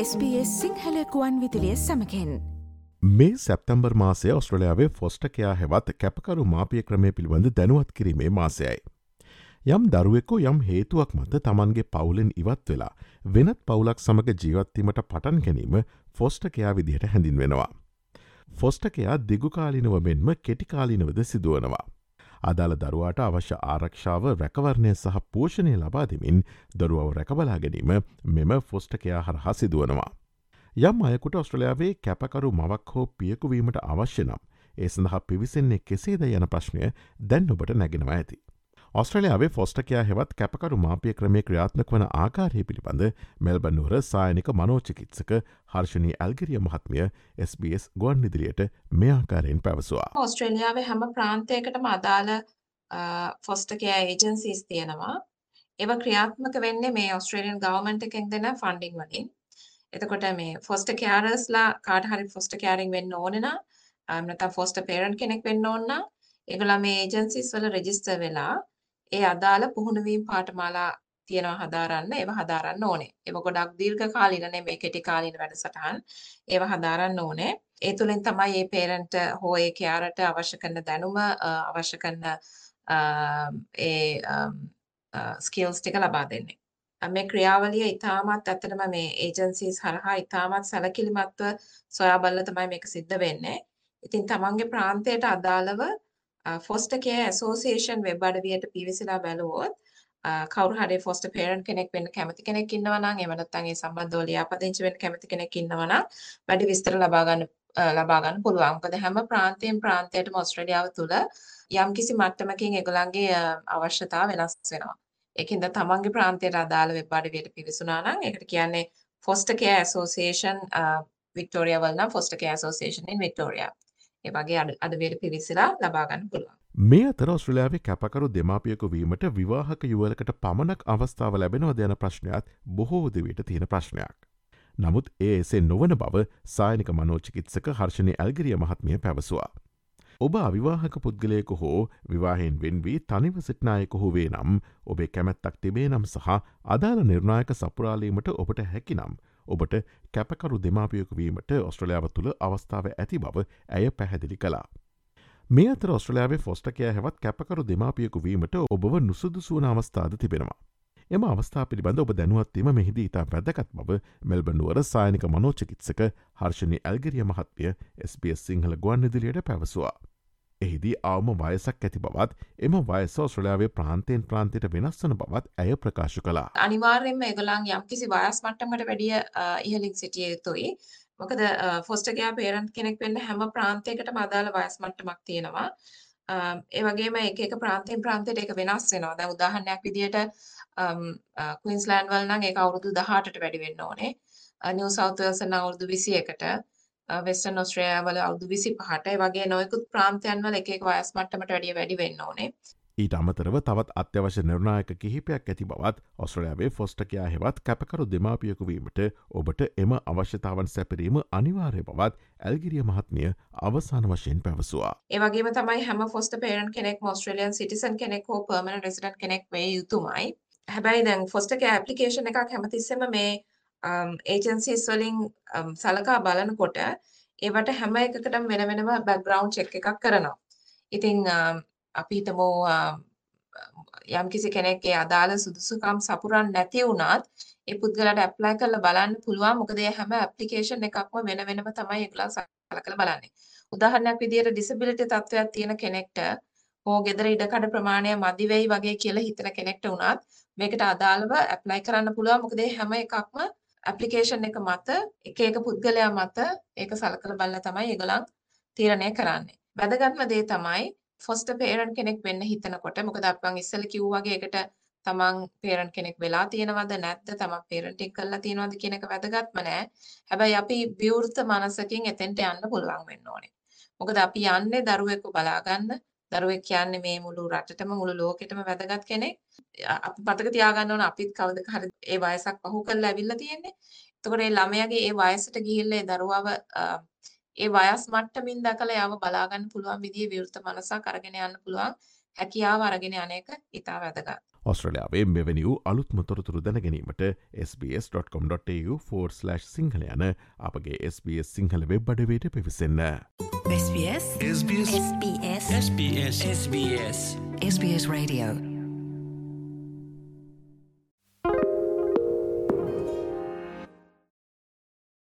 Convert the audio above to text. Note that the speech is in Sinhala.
SBS සිංහලකුවන් විදිලිය සමකෙන් මේ සැප්තම්බර් මාසය ඔස්ට්‍රලයාාවේ ෆොස්ටකයා හෙවත් කැපකරු මාපිය ක්‍රමය පිළිබඳ දැනුවත් කිරීමේ මාසයයි. යම් දරුවෙකු යම් හේතුවක් මත තමන්ගේ පවුලෙන් ඉවත් වෙලා වෙනත් පවුලක් සමඟ ජීවත්වීමට පටන් ගැනීම ෆොස්ටකයා විදිහට හැඳින් වෙනවා. ෆොස්ටකයා දිගුකාලිනව මෙන්ම කෙටිකාලිනවද සිදුවනවා. අදාළ දරුවාට අවශ්‍ය ආරක්ෂාව රැකවරණය සහ පෝෂණය ලබා දෙමින් දරුවව රැකබලා ගැනීම මෙම ෆොස්ටකයා හරහා සිදුවනවා. යම් අයකුට ඔස්ට්‍රලයාාවේ කැපකරු මවක් හෝ පියකුවීමට අවශ්‍ය නම් ඒ සඳහා පිවිසෙන්නේ කෙසේද යන ප්‍රශ්නය දැන් ඔබට නැගෙනවා ඇති. ඔස්ට්‍රලයාාවේ ෆොස්ටකයා හෙවත් කැපකරු මාපිය ක්‍රමේ ක්‍රියාත්මක වන ආකාරය පිළිබඳ මෙල්බන්නුවර සායනික මනෝචිකිත්සක හර්ෂණී ඇල්ගිරිය මහත්මිය SBS ගොන් ඉදිරියට මේ ආකාරයෙන් පැවසවා. ඔස්ට්‍රේලියාව හැම ප්‍රාන්තයකටම අදාළ ෆොස්ටකයා ඒජන්සිස් තියෙනවා ඒව ක්‍රියාත්මක වෙන්නේ මේ ඔස්ට්‍රේලියන් ගවමන්ට එකෙන් දෙන ෆන්ඩිං වලින් එතකොට මේ ෆොස්ට කෑරස්ලා කාට හරි ෆොස්ට කෑරිං වෙන්න ඕනෙනා නැත ෆොස්ට පේරන් කෙනෙක් වෙන්න ඕන්න ඒගොල්ලා මේ ඒජන්සිස් වල රෙජිස්ටර් වෙලා ඒ අදාළ පුහුණුවීම් පාඨමාලා තියෙනවා හදාරන්න ඒව හදාරන්න ඕනේ. ඒව ගොඩක් දීර්ඝ කාලීන නෙමෙයි කෙටි කාලීන වැඩසටහන්. ඒව හදාරන්න ඕනේ. ඒ තුලින් තමයි මේ පේරන්ට් හෝ ඒ කෙයාරට අවශ්‍ය කරන දැනුම අවශ්‍ය කරන ඒ ස්කිල්ස් ටික ලබා දෙන්නේ. මේ ක්‍රියාවලිය ඉතාමත් ඇත්තටම මේ ඒජන්සිස් හරහා ඉතාමත් සැලකිලිමත්ව සොයා බලලා තමයි මේක සිද්ධ වෙන්නේ. ඉතින් තමන්ගේ ප්‍රාන්තයට අදාළව ෆොස්ටර් කෙයාර් ඇසෝසියේෂන් වෙබ් අඩවියට පිවිසලා බැලුවොත් uh, කවුරු හරි ෆොස්ටර් පේරන්ට් කෙනෙක් වෙන්න කැමති කෙනෙක් ඉන්නවා නම් එහෙම නැත්නම් ඒ සම්බන්ධව ලියාපදිංචි වෙන්න කැමති කෙනෙක් ඉන්නවා නම් වැඩි විස්තර ලබා ගන්න uh, ලබා ගන්න පුළුවන්. මොකද හැම ප්‍රාන්තයෙන් ප්‍රාන්තයටම ඕස්ට්‍රේලියාව තුළ යම්කිසි මට්ටමකින් ඒගොල්ලන්ගේ uh, අවශ්‍යතාව වෙනස් වෙනවා. ඒකින්ද තමන්ගේ ප්‍රාන්තයට අදාළ වෙබ් අඩවියට පිවිසුනා නම් ඒකට කියන්නේ Foster Care Association Victoria වල නම් Foster Care Association in Victoria. ඒ වගේ අඩවියට පිවිසලා ලබාගන්න පුළුවන්. මේ අතර ඔස්ට්‍රලයාාවේ කැපකරු දෙමාපියකු වීමට විවාහක යුවලකට පමණක් අවස්ථාව ලැබෙනව යන ප්‍රශ්නයක් බොහෝ දෙවියට තියෙන ප්‍රශ්නයක්. නමුත් ඒ එසේ නොවන බව සායනික මනෝචිකිත්සක හර්ෂණය ඇල්ගරිය මහත්මිය පැවසවා. ඔබ අවිවාහක පුද්ගලයකු හෝ විවාහෙන් වෙන්වී තනිව සිට්නායක හුවේ නම් ඔබේ කැමැත්තක් තිබේ නම් සහ අදාළ නිර්ණයක සපුරාලීමට ඔබට හැකිනම් ඔබට කැපකරු දෙමාපියකු වීමට ඔස්ට්‍රලයාාව තුළ අවස්ථාව ඇති බව ඇය පැහැදිලි කලා. මේ අතර ඔස්ට්‍රලයාාවේ ෆොස්ටකය හැවත් කැපකරු දෙමාපියකු වීමට ඔබව නුසුදුසුවන අවස්ථාද තිබෙනවා. එම අවස්ථා පිළිබඳ ඔබ දැනුවත්වීම මෙහිදී ඉතා වැදගත් බව මෙල්බනුවර සායනික මනෝචකිත්සක හර්ෂණි ඇල්ගරිය මහත්මිය SBS සිංහල ගුවන් ඉදිලියට පැවසවා. එහිදී අවම වයසක් ඇති බවත් එම වයස ඔස්ට්‍රලයාාවේ ප්‍රාන්තයෙන් ප්‍රාන්තයට වෙනස් වන බවත් ඇය ප්‍රකාශ කලා. අනිවාර්යෙන්ම එගොලන් යම් කිසි වයස් මට්ටමට වැඩිය ඉහලින් සිටිය යුතුයි. මොකද ෆොස්ටගයා පේරන්ට් කෙනෙක් වෙන්න හැම ප්‍රාන්තයකට අදාළ වයස් මට්ටමක් තියෙනවා. ඒ වගේම එක එක ප්‍රාන්තයෙන් ප්‍රාන්තයට ඒක වෙනස් වෙනවා. දැන් උදාහරණයක් විදියට ක්වීන්ස්ලෑන්ඩ් වල නම් ඒක අවුරුදු 18ට වැඩි වෙන්න ඕනේ. නිව් සවුත් වේල්ස් නම් අවුරුදු 21ට වෙස්ටර්න් ඔස්ට්‍රේලියාව වල අවුරුදු 25ට ඒ වගේ නොයෙකුත් ප්‍රාන්තයන් වල එක එක වයස් මට්ටමට වැඩිය වැඩි වෙන්න ඕනේ. ඊට අමතරව තවත් අත්‍යවශ්‍ය නිර්ණායක කිහිපයක් ඇති බවත් ඔස්ට්‍රලයාාවේ ෆොස්ටකයා හෙවත් කැපකරු දෙමාපියකුවීමට ඔබට එම අවශ්‍යතාවන් සැපරීම අනිවාරය බවත් ඇල්ගිරිය මහත්මිය අවසාන වශයෙන් පැවසවා. ඒවගේම තමයි හැම ෆොස්ට පේරන් කෙනෙක් මස්ට්‍රලියන් සිටිසන් කෙනෙක් හෝ පර්මණ රෙසිඩන්් කෙනෙක් වේ යුතුමයි හැබැයි දැන් ෆොස්ටක ඇපලිකේෂන එකක් හැමතිස්සම මේ ඒජන්සිස් um, වලින් um, සලකා බලනකොට ඒවට හැම එකකටම වෙන වෙනම බැක්ග්‍රවුන්ඩ් චෙක් එකක් කරනවා. ඉතින් um, අපි හිතමු යම්කිසි කෙනෙක් ඒ අදාළ සුදුසුකම් සපුරන්න නැති වුණත් ඒ පුද්ගලයාට ඇප්ලයි කරලා බලන්න පුළුවන්. මොකද ඒ හැම ඇප්ලිකේෂන් එකක්ම වෙන වෙනම තමයි ඒගොල්ලෝ සලකලා බලන්නේ. උදාහරණයක් විදිහට ඩිසබිලිටි තත්ත්වයක් තියෙන කෙනෙක්ට හෝ ගෙදර ඉඩකඩ ප්‍රමාණය මදි වෙයි වගේ කියලා හිතන කෙනෙක්ට උනත් මේකට අදාළව ඇප්ලයි කරන්න පුළුවන්. මොකද හැම එකක්ම ඇප්ලිකේෂන් එක මත එක එක පුද්ගලයා මත ඒක සලකලා බලලා තමයි ඒගොල්ලන් තීරණය කරන්නේ. වැදගත්ම දේ තමයි ෆොස්ටර් පේරන්ට් කෙනෙක් වෙන්න හිතනකොට මොකද අපි මං ඉස්සෙල්ලා කිව්වා වගේ ඒකට තමන් පේරන්ට් කෙනෙක් වෙලා තියෙනවද නැත්ද තමන් පේරන්ටින් කරලා තියෙනවද කියන එක වැදගත්ම නෑ. හැබැයි අපි විවෘත මනසකින් එතෙන්ට යන්න පුළුවන් වෙන්න ඕනේ. මොකද අපි යන්නේ දරුවෙකු බලා ගන්න දරුවෙක් කියන්නේ මේ මුළු රටටම මුළු ලෝකෙටම වැදගත් කෙනෙක්. අපි මතක තියාගන්න ඕන අපිත් කවදක හරි ඒ වයසක් පහු කරලා ඇවිල්ලා තියෙන්නේ. එතකොට මේ ළමයාගේ ඒ වයසට ගිහිල්ලා ඒ දරුවව ඒ වයස් මට්ටමින් දැකලා යව බලා ගන්න පුළුවන් විදිහේ විවෘත මනසක් අරගෙන යන්න පුළුවන් හැකියාව අරගෙන අනක ඉතා වැදගත්. ඔස්ට්‍රලයාාවේ මෙවැනි වූ අලුත්ම තොරතුරු දැනගැනීමට SBS.com.tu4/ සිංහල යන අපගේ SBS සිංහල වෙබ් අඩවයට පිවිසන්න. SBS SBS SBS SBS SBS Radio